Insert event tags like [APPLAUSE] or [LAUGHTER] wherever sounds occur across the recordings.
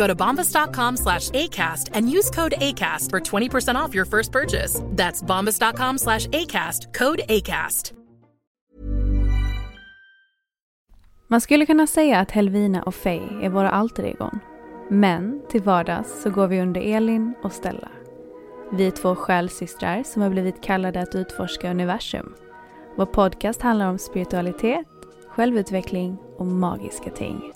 Go to bombas.com slash ACAST and use code ACAST for 20% off your first purchase. That's bombas.com slash ACAST, code ACAST. Man skulle kunna säga att Helvina och Faye är våra alter egon. Men till vardags så går vi under Elin och Stella. Vi är två själsystrar som har blivit kallade att utforska universum. Vår podcast handlar om spiritualitet, självutveckling och magiska ting.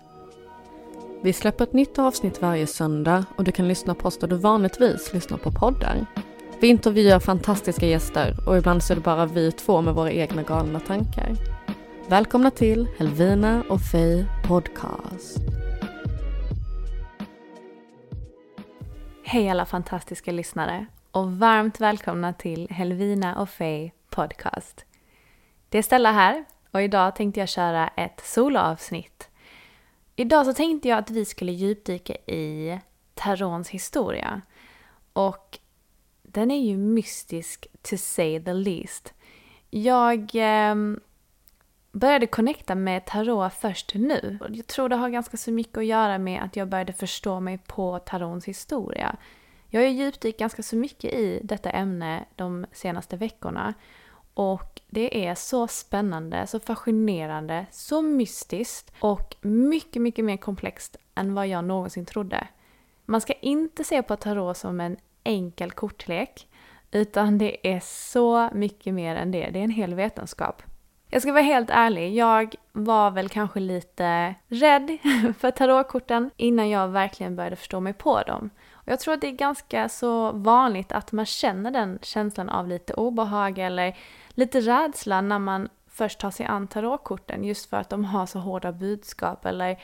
Vi släpper ett nytt avsnitt varje söndag och du kan lyssna på oss där du vanligtvis lyssnar på poddar. Vi intervjuar fantastiska gäster och ibland så är det bara vi två med våra egna galna tankar. Välkomna till Helvina och Faye Podcast. Hej alla fantastiska lyssnare och varmt välkomna till Helvina och Faye Podcast. Det är Stella här och idag tänkte jag köra ett soloavsnitt. Idag så tänkte jag att vi skulle djupdyka i Tarons historia. Och den är ju mystisk to say the least. Jag eh, började connecta med tarot först nu. Jag tror det har ganska så mycket att göra med att jag började förstå mig på tarons historia. Jag har ju djupdykt ganska så mycket i detta ämne de senaste veckorna. Och det är så spännande, så fascinerande, så mystiskt och mycket, mycket mer komplext än vad jag någonsin trodde. Man ska inte se på tarot som en enkel kortlek, utan det är så mycket mer än det. Det är en hel vetenskap. Jag ska vara helt ärlig, jag var väl kanske lite rädd [LAUGHS] för tarotkorten innan jag verkligen började förstå mig på dem. Och jag tror att det är ganska så vanligt att man känner den känslan av lite obehag eller lite rädsla när man först tar sig an tarotkorten just för att de har så hårda budskap eller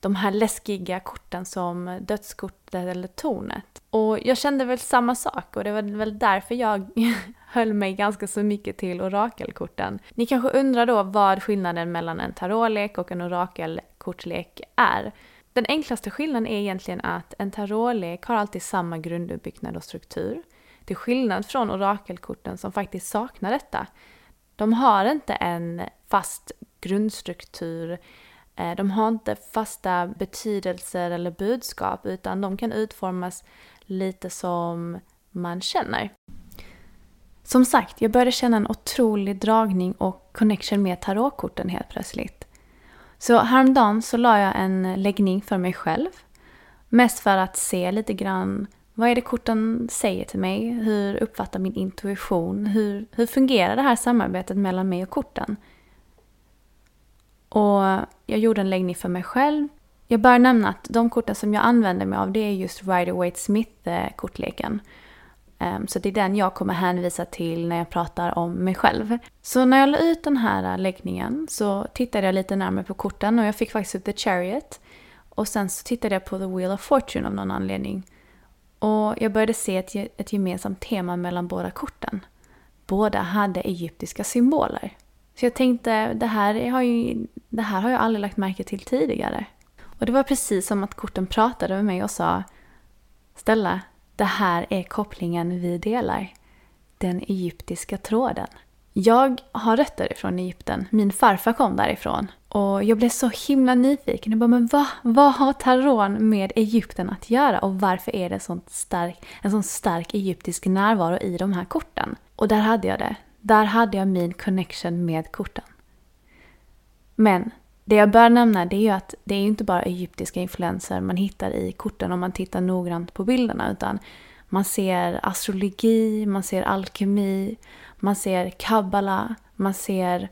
de här läskiga korten som dödskortet eller tornet. Och jag kände väl samma sak och det var väl därför jag [LAUGHS] höll mig ganska så mycket till orakelkorten. Ni kanske undrar då vad skillnaden mellan en tarotlek och en orakelkortlek är. Den enklaste skillnaden är egentligen att en tarotlek har alltid samma grunduppbyggnad och struktur. Till skillnad från orakelkorten som faktiskt saknar detta. De har inte en fast grundstruktur eh, de har inte fasta betydelser eller budskap utan de kan utformas lite som man känner. Som sagt, jag började känna en otrolig dragning och connection med tarotkorten helt plötsligt. Så häromdagen så la jag en läggning för mig själv. Mest för att se lite grann vad är det korten säger till mig? Hur uppfattar min intuition? Hur, hur fungerar det här samarbetet mellan mig och korten? Och jag gjorde en läggning för mig själv. Jag bör nämna att de korten som jag använder mig av det är just Rider-Waite-Smith-kortleken. Eh, Ehm, så det är den jag kommer hänvisa till när jag pratar om mig själv. Så när jag la ut den här äh, läggningen så tittade jag lite närmare på korten och jag fick faktiskt upp The Chariot. Och sen så tittade jag på The Wheel of Fortune av någon anledning. Och jag började se ett, ett gemensamt tema mellan båda korten. Båda hade egyptiska symboler. Så jag tänkte, det här, har ju, det här har jag aldrig lagt märke till tidigare. Och det var precis som att korten pratade med mig och sa Stella, det här är kopplingen vi delar. Den egyptiska tråden. Jag har rötter ifrån Egypten. Min farfar kom därifrån. Och jag blev så himla nyfiken. Jag bara, men va? vad har taron med Egypten att göra? Och varför är det sånt stark, en sån stark egyptisk närvaro i de här korten? Och där hade jag det. Där hade jag min connection med korten. Men det jag bör nämna det är ju att det är inte bara egyptiska influenser man hittar i korten om man tittar noggrant på bilderna utan man ser astrologi, man ser alkemi, man ser kabbala, man ser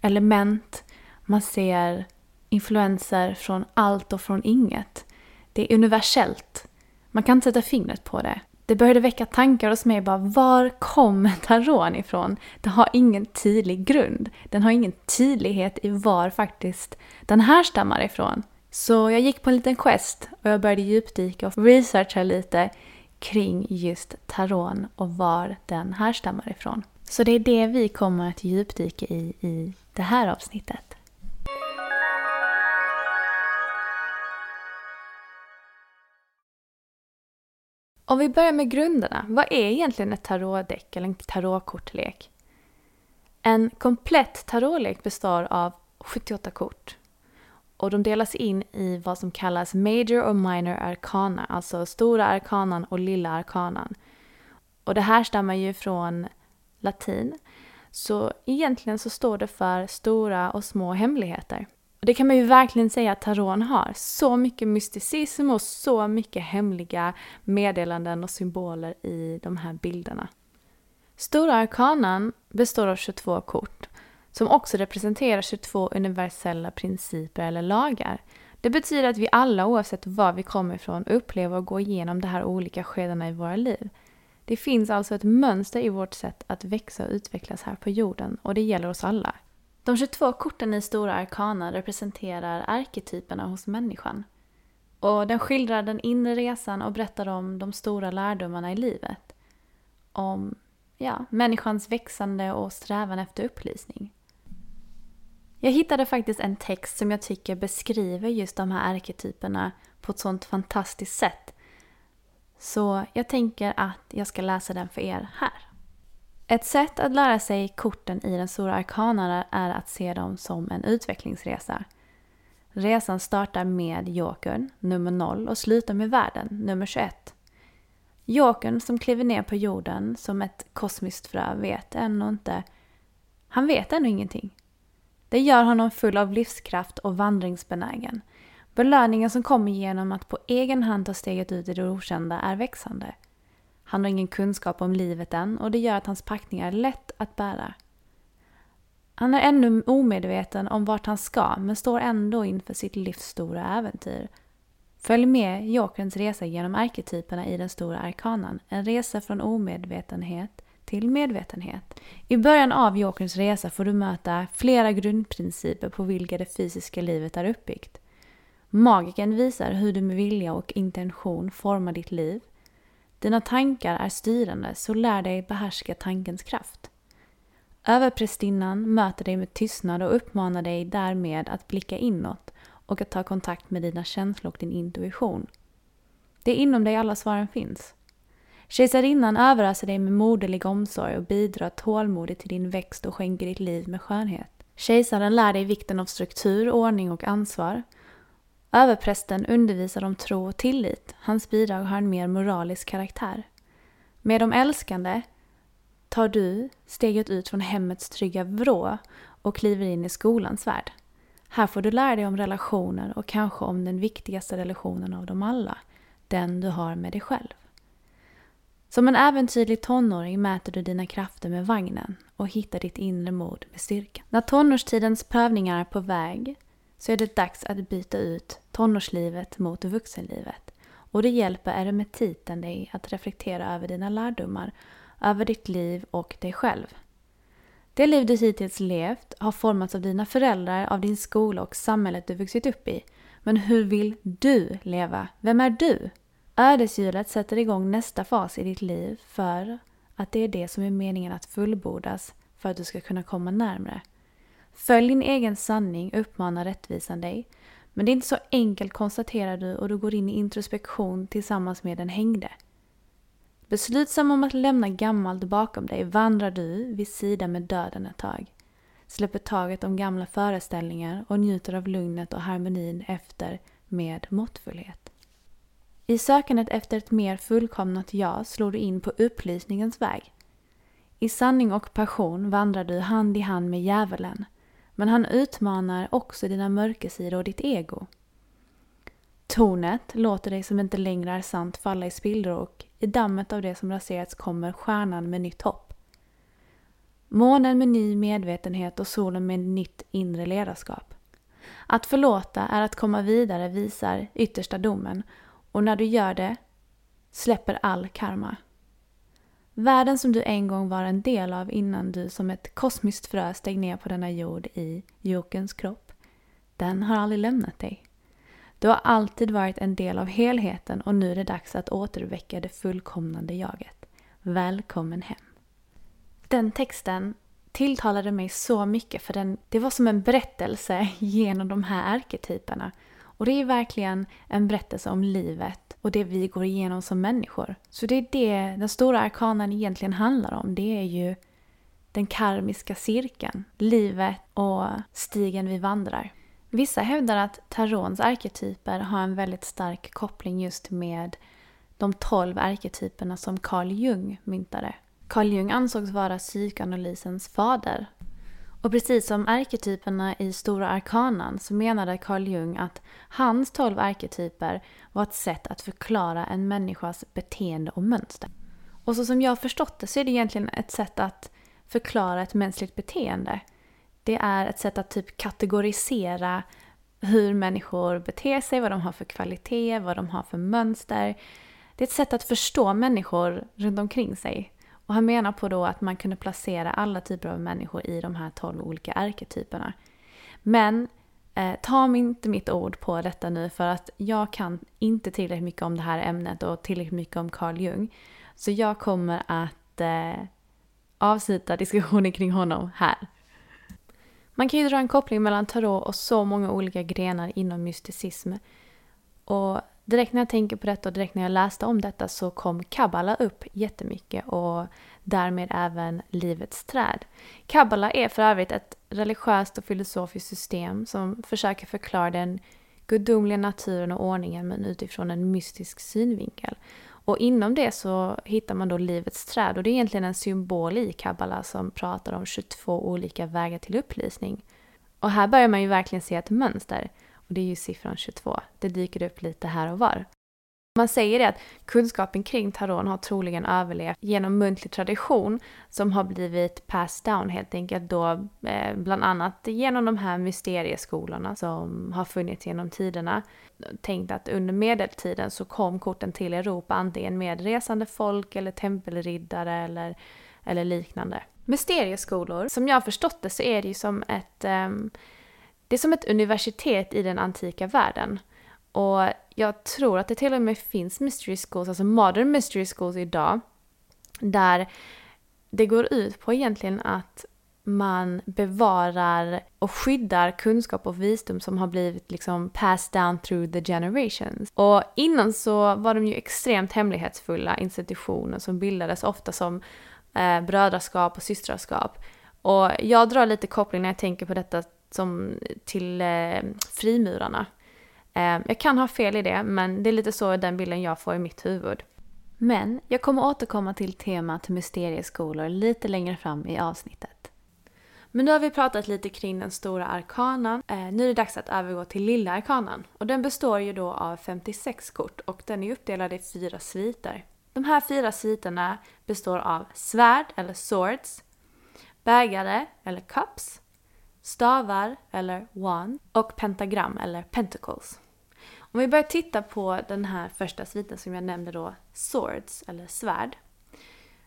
element, man ser influenser från allt och från inget. Det är universellt. Man kan inte sätta fingret på det. Det började väcka tankar hos mig bara, var kommer taron ifrån? Det har ingen tydlig grund. Den har ingen tydlighet i var faktiskt den här stammar ifrån. Så jag gick på en liten quest och jag började djupdyka och researcha lite kring just taron och var den härstammar ifrån. Så det är det vi kommer att djupdyka i i det här avsnittet. Om vi börjar med grunderna, vad är egentligen ett tarotdäck eller en tarotkortlek? En komplett tarotlek består av 78 kort och de delas in i vad som kallas Major och Minor Arcana, alltså stora arkanan och lilla arkanan. Och det här stammar ju från latin, så egentligen så står det för stora och små hemligheter. Och det kan man ju verkligen säga att taron har. Så mycket mysticism och så mycket hemliga meddelanden och symboler i de här bilderna. Stora arkanan består av 22 kort som också representerar 22 universella principer eller lagar. Det betyder att vi alla oavsett var vi kommer ifrån upplever och går igenom de här olika skedena i våra liv. Det finns alltså ett mönster i vårt sätt att växa och utvecklas här på jorden och det gäller oss alla. De 22 korten i Stora Arkana representerar arketyperna hos människan. Och den skildrar den inre resan och berättar om de stora lärdomarna i livet. Om ja, människans växande och strävan efter upplysning. Jag hittade faktiskt en text som jag tycker beskriver just de här arketyperna på ett sånt fantastiskt sätt. Så jag tänker att jag ska läsa den för er här. Ett sätt att lära sig korten i den stora arkanan är att se dem som en utvecklingsresa. Resan startar med Jokern, nummer 0, och slutar med världen, nummer 21. Jokern som kliver ner på jorden som ett kosmiskt frö vet ännu inte... Han vet ännu ingenting. Det gör honom full av livskraft och vandringsbenägen. Belöningen som kommer genom att på egen hand ta steget ut i det okända är växande. Han har ingen kunskap om livet än och det gör att hans packningar är lätt att bära. Han är ännu omedveten om vart han ska men står ändå inför sitt livs stora äventyr. Följ med Jokerns resa genom arketyperna i den stora arkanan. En resa från omedvetenhet till medvetenhet. I början av Jokerns resa får du möta flera grundprinciper på vilka det fysiska livet är uppbyggt. Magiken visar hur du med vilja och intention formar ditt liv. Dina tankar är styrande, så lär dig behärska tankens kraft. Överprästinnan möter dig med tystnad och uppmanar dig därmed att blicka inåt och att ta kontakt med dina känslor och din intuition. Det är inom dig alla svaren finns. Kejsarinnan överöser dig med moderlig omsorg och bidrar tålmodigt till din växt och skänker ditt liv med skönhet. Kejsaren lär dig vikten av struktur, ordning och ansvar. Överprästen undervisar om tro och tillit. Hans bidrag har en mer moralisk karaktär. Med de älskande tar du steget ut från hemmets trygga vrå och kliver in i skolans värld. Här får du lära dig om relationer och kanske om den viktigaste relationen av dem alla, den du har med dig själv. Som en äventyrlig tonåring mäter du dina krafter med vagnen och hittar ditt inre mod med styrka. När tonårstidens prövningar är på väg så är det dags att byta ut tonårslivet mot vuxenlivet. Och det hjälper eremetiten dig att reflektera över dina lärdomar, över ditt liv och dig själv. Det liv du hittills levt har formats av dina föräldrar, av din skola och samhället du vuxit upp i. Men hur vill du leva? Vem är du? Ödeshjulet sätter igång nästa fas i ditt liv för att det är det som är meningen att fullbordas för att du ska kunna komma närmre. Följ din egen sanning, uppmanar rättvisan dig. Men det är inte så enkelt konstaterar du och du går in i introspektion tillsammans med den hängde. Beslutsam om att lämna gammalt bakom dig vandrar du vid sidan med döden ett tag. Släpper taget om gamla föreställningar och njuter av lugnet och harmonin efter med måttfullhet. I sökandet efter ett mer fullkomnat jag slår du in på upplysningens väg. I sanning och passion vandrar du hand i hand med djävulen, men han utmanar också dina mörkersidor och ditt ego. Tornet låter dig som inte längre är sant falla i spillror och i dammet av det som raserats kommer stjärnan med nytt hopp. Månen med ny medvetenhet och solen med nytt inre ledarskap. Att förlåta är att komma vidare visar yttersta domen och när du gör det släpper all karma. Världen som du en gång var en del av innan du som ett kosmiskt frö steg ner på denna jord i Jokens kropp, den har aldrig lämnat dig. Du har alltid varit en del av helheten och nu är det dags att återväcka det fullkomnande jaget. Välkommen hem. Den texten tilltalade mig så mycket för den, det var som en berättelse genom de här arketyperna. Och det är verkligen en berättelse om livet och det vi går igenom som människor. Så det är det den stora arkanen egentligen handlar om. Det är ju den karmiska cirkeln, livet och stigen vi vandrar. Vissa hävdar att Tarons arketyper har en väldigt stark koppling just med de tolv arketyperna som Carl Jung myntade. Carl Jung ansågs vara psykoanalysens fader. Och precis som arketyperna i Stora Arkanan så menade Carl Jung att hans tolv arketyper var ett sätt att förklara en människas beteende och mönster. Och så som jag har förstått det så är det egentligen ett sätt att förklara ett mänskligt beteende. Det är ett sätt att typ kategorisera hur människor beter sig, vad de har för kvalitet, vad de har för mönster. Det är ett sätt att förstå människor runt omkring sig. Och han menar på då att man kunde placera alla typer av människor i de här tolv olika arketyperna. Men eh, ta inte mitt ord på detta nu för att jag kan inte tillräckligt mycket om det här ämnet och tillräckligt mycket om Carl Jung. Så jag kommer att eh, avsluta diskussionen kring honom här. Man kan ju dra en koppling mellan tarot och så många olika grenar inom mysticism. Och direkt när jag tänker på detta och direkt när jag läste om detta så kom kabbala upp jättemycket och därmed även livets träd. Kabbala är för övrigt ett religiöst och filosofiskt system som försöker förklara den gudomliga naturen och ordningen men utifrån en mystisk synvinkel. Och inom det så hittar man då livets träd och det är egentligen en symbol i kabbala som pratar om 22 olika vägar till upplysning. Och här börjar man ju verkligen se ett mönster. Och det är ju siffran 22. Det dyker upp lite här och var. Man säger det att kunskapen kring taron har troligen överlevt genom muntlig tradition som har blivit passed down helt enkelt då eh, bland annat genom de här mysterieskolorna som har funnits genom tiderna. Tänkt att under medeltiden så kom korten till Europa antingen med resande folk eller tempelriddare eller, eller liknande. Mysterieskolor, som jag har förstått det så är det ju som ett, um, det är som ett universitet i den antika världen. Och jag tror att det till och med finns mystery schools, alltså modern mystery schools idag, där det går ut på egentligen att man bevarar och skyddar kunskap och visdom som har blivit liksom passed down through the generations. Och innan så var de ju extremt hemlighetsfulla institutioner som bildades ofta som eh, brödraskap och systraskap. Och jag drar lite koppling när jag tänker på detta som till eh, frimurarna. Eh, jag kan ha fel i det, men det är lite så den bilden jag får i mitt huvud. Men jag kommer återkomma till temat mysterieskolor lite längre fram i avsnittet. Men nu har vi pratat lite kring den stora arkanan. Eh, nu är det dags att övergå till lilla arkanan. Och den består ju då av 56 kort och den är uppdelad i fyra sviter. De här fyra sviterna består av svärd eller swords, bägare eller cups, stavar eller one och pentagram eller pentacles. Om vi börjar titta på den här första sviten som jag nämnde då, swords eller svärd,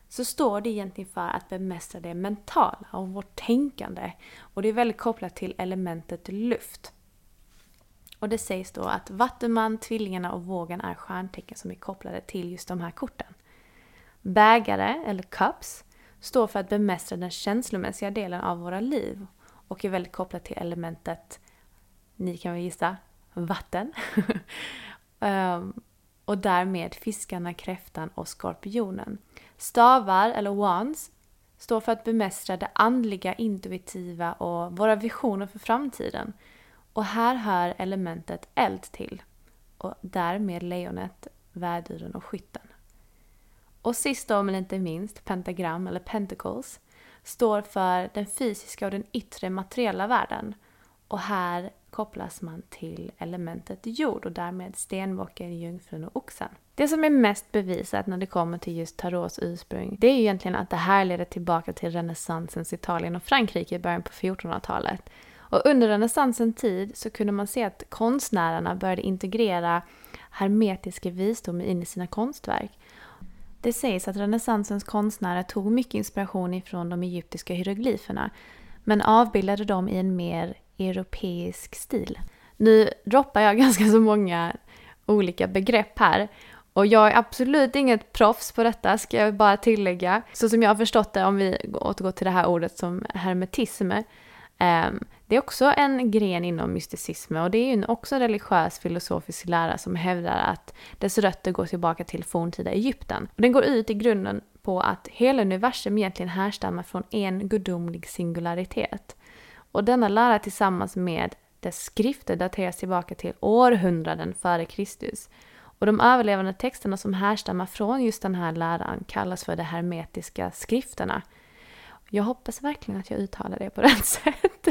så står det egentligen för att bemästra det mentala och vårt tänkande. Och det är väldigt kopplat till elementet luft. Och det sägs då att Vattuman, Tvillingarna och Vågen är stjärntecken som är kopplade till just de här korten. Bägare, eller cups, står för att bemästra den känslomässiga delen av våra liv och är väldigt kopplat till elementet, ni kan väl gissa, vatten. um, [LAUGHS] och därmed fiskarna, kräftan och skorpionen. Stavar, eller wands, står för att bemästra det andliga, intuitiva och våra visioner för framtiden. Och här hör elementet eld till. Och därmed lejonet, väduren och skytten. Och sist då men inte minst, pentagram eller pentacles står för den fysiska och den yttre materiella världen. Och här kopplas man till elementet jord och därmed stenbocken, jungfrun och oxen. Det som är mest bevisat när det kommer till just tarots ursprung, det är egentligen att det här leder tillbaka till renässansens Italien och Frankrike i början på 1400-talet. Och under renässansens tid så kunde man se att konstnärerna började integrera hermetiska visdom in i sina konstverk. Det sägs att renässansens konstnärer tog mycket inspiration ifrån de egyptiska hieroglyferna men avbildade dem i en mer europeisk stil. Nu droppar jag [LAUGHS] ganska så många olika begrepp här och jag är absolut inget proffs på detta, ska jag bara tillägga. Så som jag har förstått det, om vi återgår till det här ordet som hermetism, Ehm, det är också en gren inom mysticism och det är ju också en religiös filosofisk lära som hävdar att dess rötter går tillbaka till forntida Egypten. Och den går ut i grunden på att hela universum egentligen härstammar från en gudomlig singularitet. Och denna lära tillsammans med dess skrifter dateras tillbaka till århundraden före Kristus. Och de överlevande texterna som härstammar från just den här läran kallas för de hermetiska skrifterna. Jag hoppas verkligen att jag uttalar det på [LAUGHS] rätt sätt.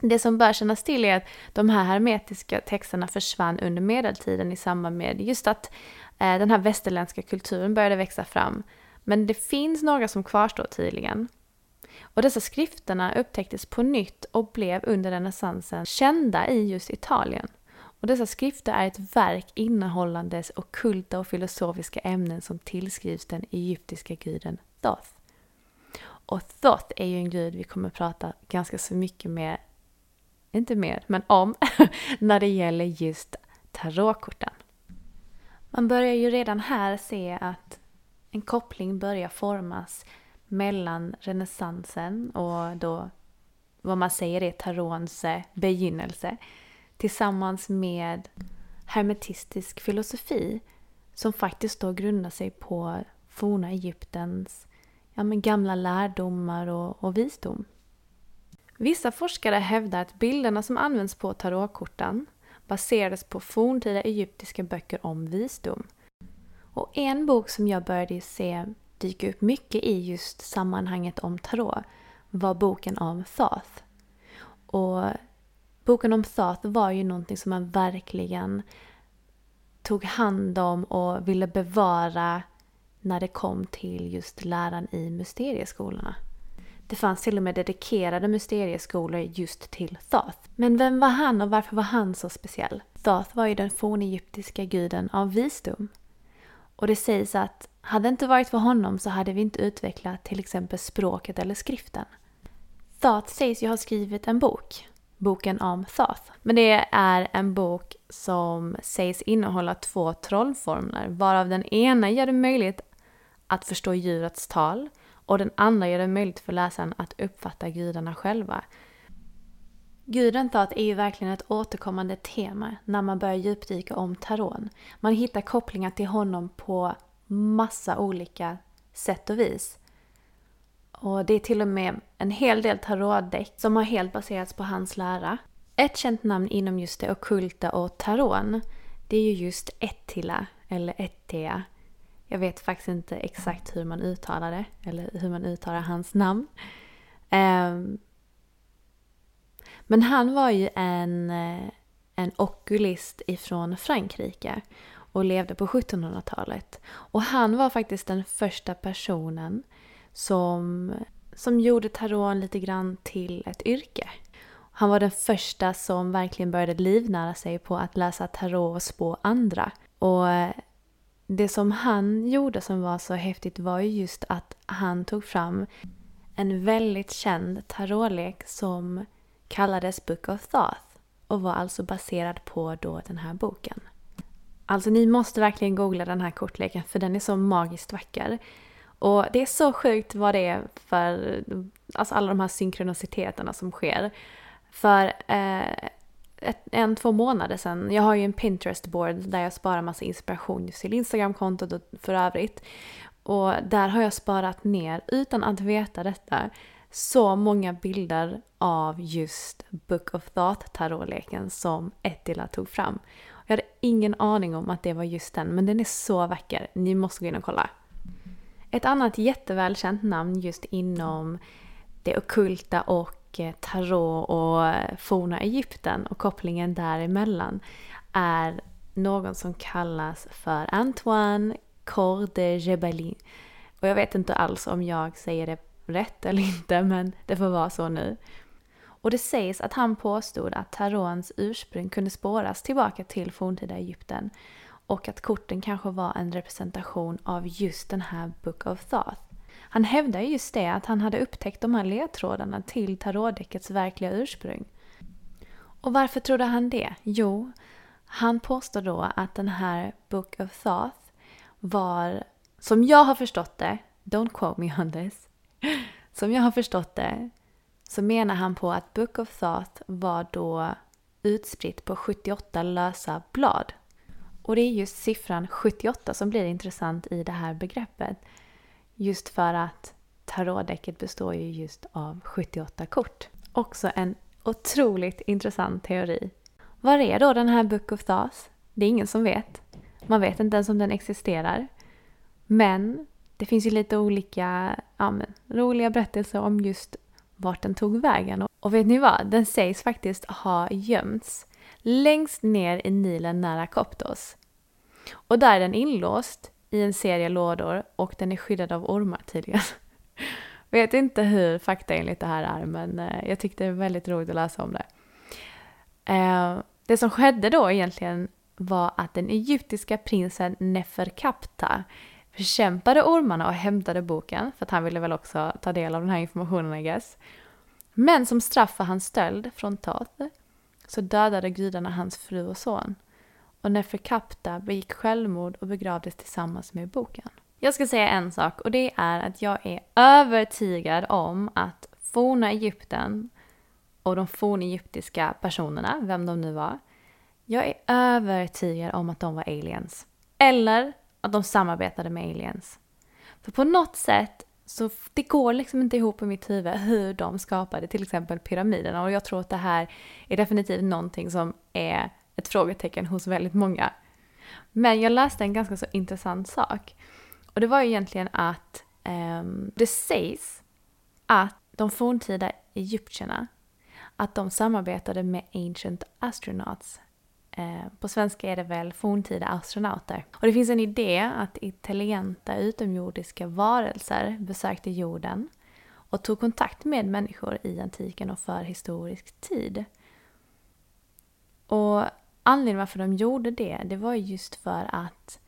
Det som bör kännas till är att de här hermetiska texterna försvann under medeltiden i samband med just att eh, den här västerländska kulturen började växa fram. Men det finns några som kvarstår tydligen. Och dessa skrifterna upptäcktes på nytt och blev under renässansen kända i just Italien. Och dessa skrifter är ett verk innehållandes okulta och filosofiska ämnen som tillskrivs den egyptiska guden Thoth. Och Thoth är ju en gud vi kommer prata ganska så mycket med, inte med, men om, [LAUGHS] när det gäller just tarotkorten. Man börjar ju redan här se att en koppling börjar formas mellan renässansen och då vad man säger är tarons eh, begynnelse tillsammans med hermetistisk filosofi som faktiskt då grundar sig på forna Egyptens ja, men gamla lärdomar och, och visdom. Vissa forskare hävdar att bilderna som används på tarotkorten baserades på forntida egyptiska böcker om visdom. Och en bok som jag började se dyka upp mycket i just sammanhanget om tarot var boken om Thoth. Och boken om Thoth var ju någonting som man verkligen tog hand om och ville bevara när det kom till just läran i mysterieskolorna. Det fanns till och med dedikerade mysterieskolor just till Thoth. Men vem var han och varför var han så speciell? Thoth var ju den fornegyptiska guden av visdom. Och det sägs att hade det inte varit för honom så hade vi inte utvecklat till exempel språket eller skriften. Thoth sägs ju ha skrivit en bok, boken om Thoth. Men det är en bok som sägs innehålla två trollformler, varav den ena gör det möjligt att förstå djurets tal och den andra gör det möjligt för läsaren att uppfatta gudarna själva. Guden Thoth är ju verkligen ett återkommande tema när man börjar djupdyka om taron. Man hittar kopplingar till honom på massa olika sätt och vis. Och det är till och med en hel del tarotdäck som har helt baserats på hans lära. Ett känt namn inom just det okulta och taron, det är ju just Ettila, eller Ettea. Jag vet faktiskt inte exakt hur man uttalar det, eller hur man uttalar hans namn. Ehm, men han var ju en, eh, en okulist ifrån Frankrike och levde på 1700-talet. Och han var faktiskt den första personen som, som gjorde tarot lite grann till ett yrke. Han var den första som verkligen började livnära sig på att läsa tarot och spå andra. Och eh, det som han gjorde som var så häftigt var ju just att han tog fram en väldigt känd tarotlek som kallades Book of Thoth och var alltså baserad på då den här boken. Alltså ni måste verkligen googla den här kortleken för den är så magiskt vacker. Och det är så sjukt vad det är för alltså alla de här synkroniciteterna som sker. För eh, ett, en, två månader sedan. Jag har ju en Pinterest-board där jag sparar massa inspiration just till Instagram-kontot och för övrigt. Och där har jag sparat ner, utan att veta detta, så många bilder av just Book of Thought tarotleken som Ettila tog fram. Jag hade ingen aning om att det var just den, men den är så vacker. Ni måste gå in och kolla. Ett annat jättevälkänt namn just inom det okulta och och tarot och forna Egypten och kopplingen däremellan är någon som kallas för Antoine Corde de Och jag vet inte alls om jag säger det rätt eller inte, men det får vara så nu. Och det sägs att han påstod att tarons ursprung kunde spåras tillbaka till forntida Egypten och att korten kanske var en representation av just den här Book of Thoth. Han hävdar just det, att han hade upptäckt de här ledtrådarna till tarotdäckets verkliga ursprung. Och varför trodde han det? Jo, han påstår då att den här Book of Thoth var, som jag har förstått det, don't quote me on this, [LAUGHS] som jag har förstått det, så menar han på att Book of Thought var då utspritt på 78 lösa blad. Och det är just siffran 78 som blir intressant i det här begreppet. Just för att tarotdäcket består ju just av 78 kort. Också en otroligt intressant teori. Var är då den här Book of Thoughts? Det är ingen som vet. Man vet inte ens om den existerar. Men det finns ju lite olika ja, men, roliga berättelser om just vart den tog vägen. Och vet ni vad? Den sägs faktiskt ha gömts längst ner i Nilen nära Koptos. Och där är den inlåst i en serie lådor och den är skyddad av ormar tydligen. [LAUGHS] Vet inte hur faktaenligt det här är men eh, jag tyckte det var väldigt roligt att läsa om det. Eh, det som skedde då egentligen var att den egyptiska prinsen Neferkapta bekämpade ormarna och hämtade boken, för att han ville väl också ta del av den här informationen I guess. Men som straff för hans stöld från Toth så dödade gudarna hans fru och son. Och Neferkapta begick självmord och begravdes tillsammans med boken. Jag ska säga en sak och det är att jag är övertygad om att forna Egypten och de fornegyptiska personerna, vem de nu var, jag är övertygad om att de var aliens. Eller att de samarbetade med aliens. För på något sätt så det går liksom inte ihop i mitt huvud hur de skapade till exempel pyramiderna och jag tror att det här är definitivt någonting som är ett frågetecken hos väldigt många. Men jag läste en ganska så intressant sak. Och det var egentligen att eh, det sägs att de forntida egyptierna, att de samarbetade med ancient astronauts, Eh, på svenska är det väl forntida astronauter. Och det finns en idé att intelligenta utomjordiska varelser besökte jorden och tog kontakt med människor i antiken och förhistorisk tid. Och anledningen varför de gjorde det, det var just för att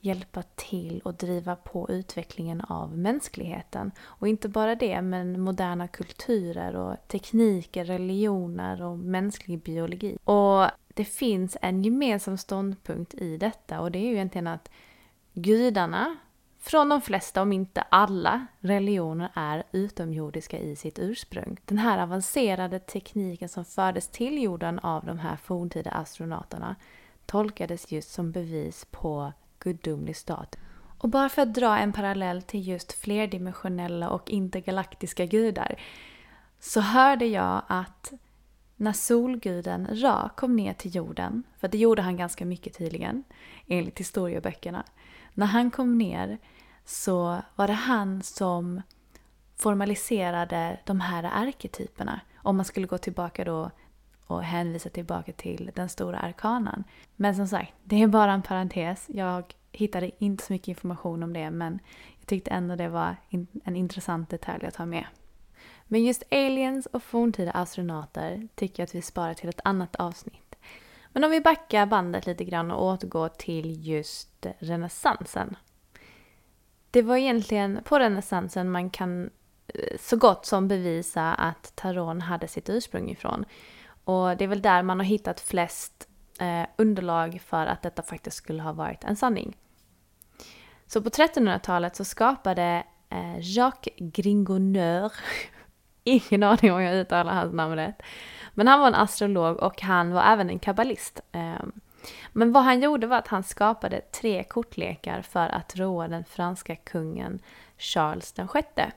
hjälpa till och driva på utvecklingen av mänskligheten. Och inte bara det, men moderna kulturer och tekniker, religioner och mänsklig biologi. Och det finns en gemensam ståndpunkt i detta och det är ju egentligen att gudarna från de flesta, om inte alla, religioner är utomjordiska i sitt ursprung. Den här avancerade tekniken som fördes till jorden av de här forntida astronauterna tolkades just som bevis på gudomlig stat. Och bara för att dra en parallell till just flerdimensionella och intergalaktiska gudar så hörde jag att när solguden Ra kom ner till jorden, för det gjorde han ganska mycket tydligen, enligt historieböckerna. När han kom ner så var det han som formaliserade de här arketyperna. Om man skulle gå tillbaka då och hänvisa tillbaka till den stora arkanan. Men som sagt, det är bara en parentes. Jag hittade inte så mycket information om det men jag tyckte ändå det var en intressant detalj att ha med. Men just aliens och forntida astronauter tycker jag att vi sparar till ett annat avsnitt. Men om vi backar bandet lite grann och återgår till just renässansen. Det var egentligen på renässansen man kan eh, så gott som bevisa att taron hade sitt ursprung ifrån. Och det är väl där man har hittat flest eh, underlag för att detta faktiskt skulle ha varit en sanning. Så på 1300-talet så skapade eh, Jacques Gringoneur ingen aning om jag uttalar hans namn rätt. Men han var en astrolog och han var även en kabbalist. Ehm, men vad han gjorde var att han skapade tre kortlekar för att roa den franska kungen Charles den sjätte.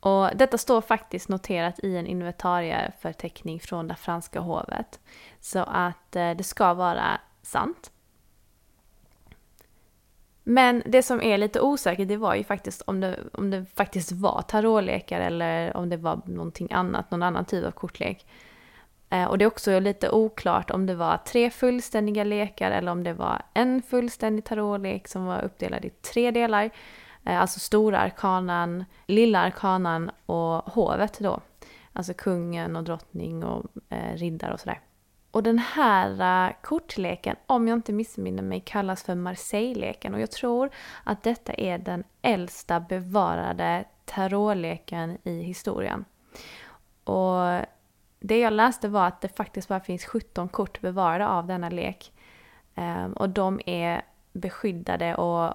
Och detta står faktiskt noterat i en inventarieförteckning från det franska hovet. Så att eh, det ska vara sant. Men det som är lite osäkert det var ju faktiskt om det, om det faktiskt var tarotlekar eller om det var någonting annat, någon annan typ av kortlek. Eh, och det är också lite oklart om det var tre fullständiga lekar eller om det var en fullständig tarotlek som var uppdelad i tre delar. Eh, alltså stora arkanan, lilla arkanan och hovet då. Alltså kungen och drottning och eh, riddare och sådär. Och den här uh, kortleken, om jag inte missminner mig, kallas för Marseille-leken. Och jag tror att detta är den äldsta bevarade tarotleken i historien. Och det jag läste var att det faktiskt bara finns 17 kort bevarade av denna lek. Um, och de är beskyddade och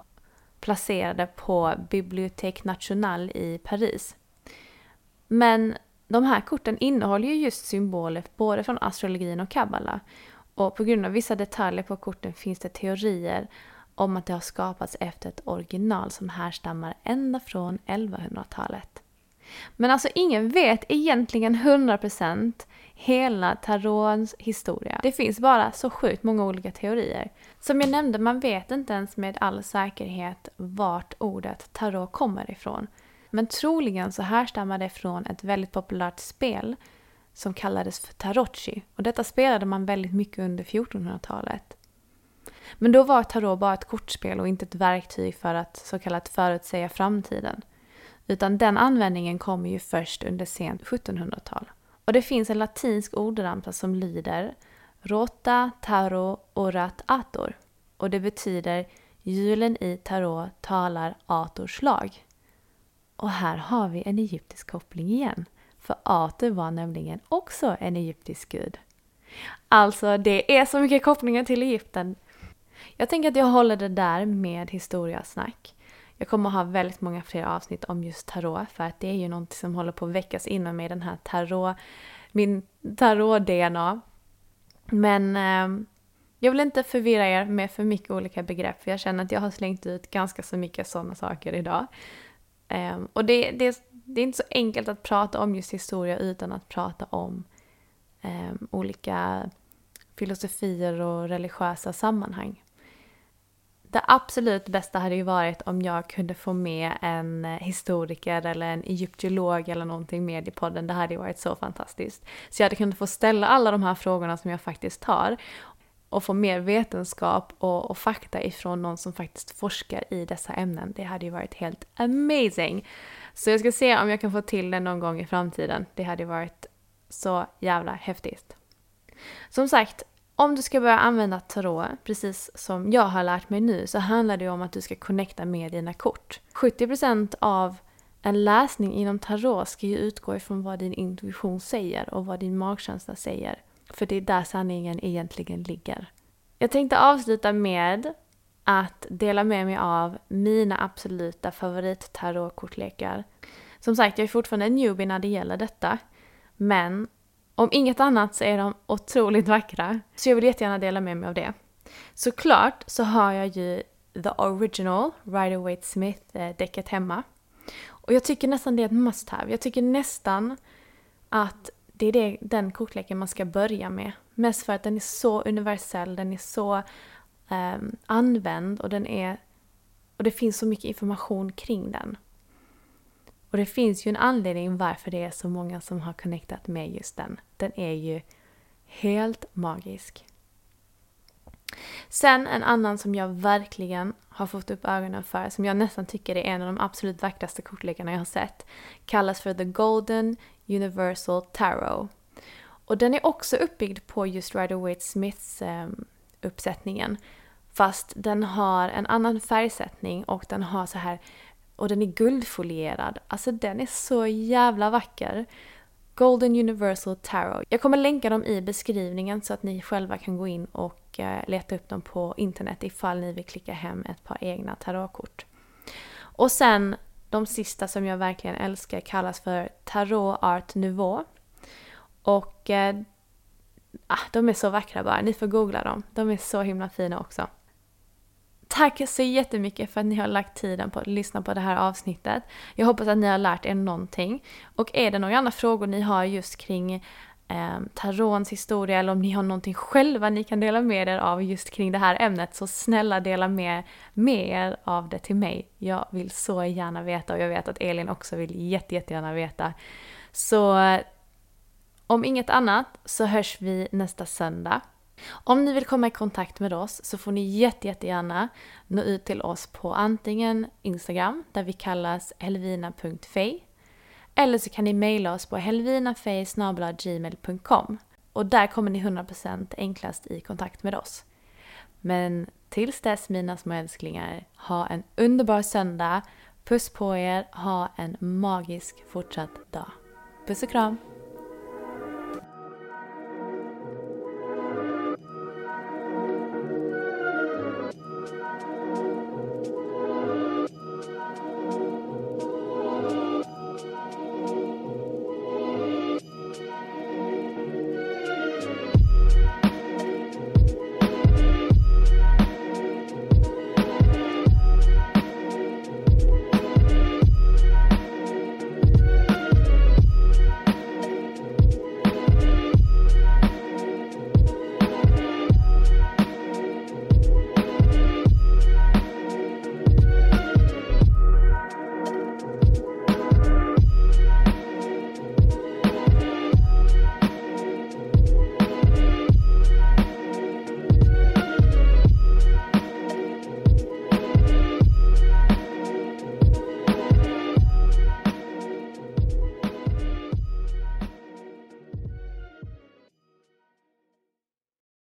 placerade på Bibliothèque Nationale i Paris. Men de här korten innehåller ju just symboler både från astrologin och kabbala. Och på grund av vissa detaljer på korten finns det teorier om att det har skapats efter ett original som härstammar ända från 1100-talet. Men alltså ingen vet egentligen 100% hela tarotens historia. Det finns bara så sjukt många olika teorier. Som jag nämnde, man vet inte ens med all säkerhet vart ordet tarot kommer ifrån. Men troligen så härstammar det från ett väldigt populärt spel som kallades för tarotchi. Och detta spelade man väldigt mycket under 1400-talet. Men då var tarot bara ett kortspel och inte ett verktyg för att så kallat förutsäga framtiden. Utan den användningen kommer ju först under sent 1700-tal. Och det finns en latinsk ordramsa som lyder Rota taro orat ator. Och det betyder Julen i tarot talar Ators lag. Och här har vi en egyptisk koppling igen. För Ater var nämligen också en egyptisk gud. Alltså, det är så mycket kopplingar till Egypten. Jag tänker att jag håller det där med historiasnack. Jag kommer ha väldigt många fler avsnitt om just tarot för att det är ju något som håller på att väckas inom mig, den här tarot, min tarot-DNA. Men eh, jag vill inte förvirra er med för mycket olika begrepp för jag känner att jag har slängt ut ganska så mycket sådana saker idag. Um, och det, det, det, är inte så enkelt att prata om just historia utan att prata om um, olika filosofier och religiösa sammanhang. Det absolut bästa hade ju varit om jag kunde få med en historiker eller en egyptolog eller någonting med i podden. Det hade ju varit så fantastiskt. Så jag hade kunnat få ställa alla de här frågorna som jag faktiskt har och få mer vetenskap och, och, fakta ifrån någon som faktiskt forskar i dessa ämnen. Det hade ju varit helt amazing! Så jag ska se om jag kan få till det någon gång i framtiden. Det hade ju varit så jävla häftigt. Som sagt, om du ska börja använda tarot, precis som jag har lärt mig nu, så handlar det om att du ska connecta med dina kort. 70% av en läsning inom tarot ska ju utgå ifrån vad din intuition säger och vad din magkänsla säger. För det är där sanningen egentligen ligger. Jag tänkte avsluta med att dela med mig av mina absoluta favorittarotkortlekar. Som sagt, jag är fortfarande en newbie när det gäller detta. Men om inget annat så är de otroligt vackra. Så jag vill jättegärna dela med mig av det. Såklart så har jag ju The Original Rider Waite Smith-däcket eh, hemma. Och jag tycker nästan det är ett must have. Jag tycker nästan att det är det, den kortleken man ska börja med. Mest för att den är så universell, den är så um, använd och den är och det finns så mycket information kring den. Och det finns ju en anledning varför det är så många som har connectat med just den. Den är ju helt magisk. Sen en annan som jag verkligen har fått upp ögonen för, som jag nästan tycker är en av de absolut vackraste kortlekarna jag har sett, kallas för The Golden Universal Tarot. Och den är också uppbyggd på just Rider Waite Smiths eh, uppsättningen. Fast den har en annan färgsättning och den har så här och den är guldfolierad. Alltså den är så jävla vacker. Golden Universal Tarot. Jag kommer länka dem i beskrivningen så att ni själva kan gå in och eh, leta upp dem på internet ifall ni vill klicka hem ett par egna tarotkort. Och sen de sista som jag verkligen älskar kallas för Tarot Art Nouveau. Och eh, ah, de är så vackra bara, ni får googla dem. De är så himla fina också. Tack så jättemycket för att ni har lagt tiden på att lyssna på det här avsnittet. Jag hoppas att ni har lärt er någonting. Och är det några andra frågor ni har just kring eh, Tarons historia eller om ni har någonting själva ni kan dela med er av just kring det här ämnet så snälla dela med, med er av det till mig. Jag vill så gärna veta och jag vet att Elin också vill jätte, jättegärna veta. Så om inget annat så hörs vi nästa söndag. Om ni vill komma i kontakt med oss så får ni jätte, jättegärna nå ut till oss på antingen Instagram där vi kallas Elvina.fej eller så kan ni mejla oss på helvinafej.gmail.com och där kommer ni 100% enklast i kontakt med oss. Men tills dess mina små älsklingar, ha en underbar söndag. Puss på er, ha en magisk fortsatt dag. Puss och kram!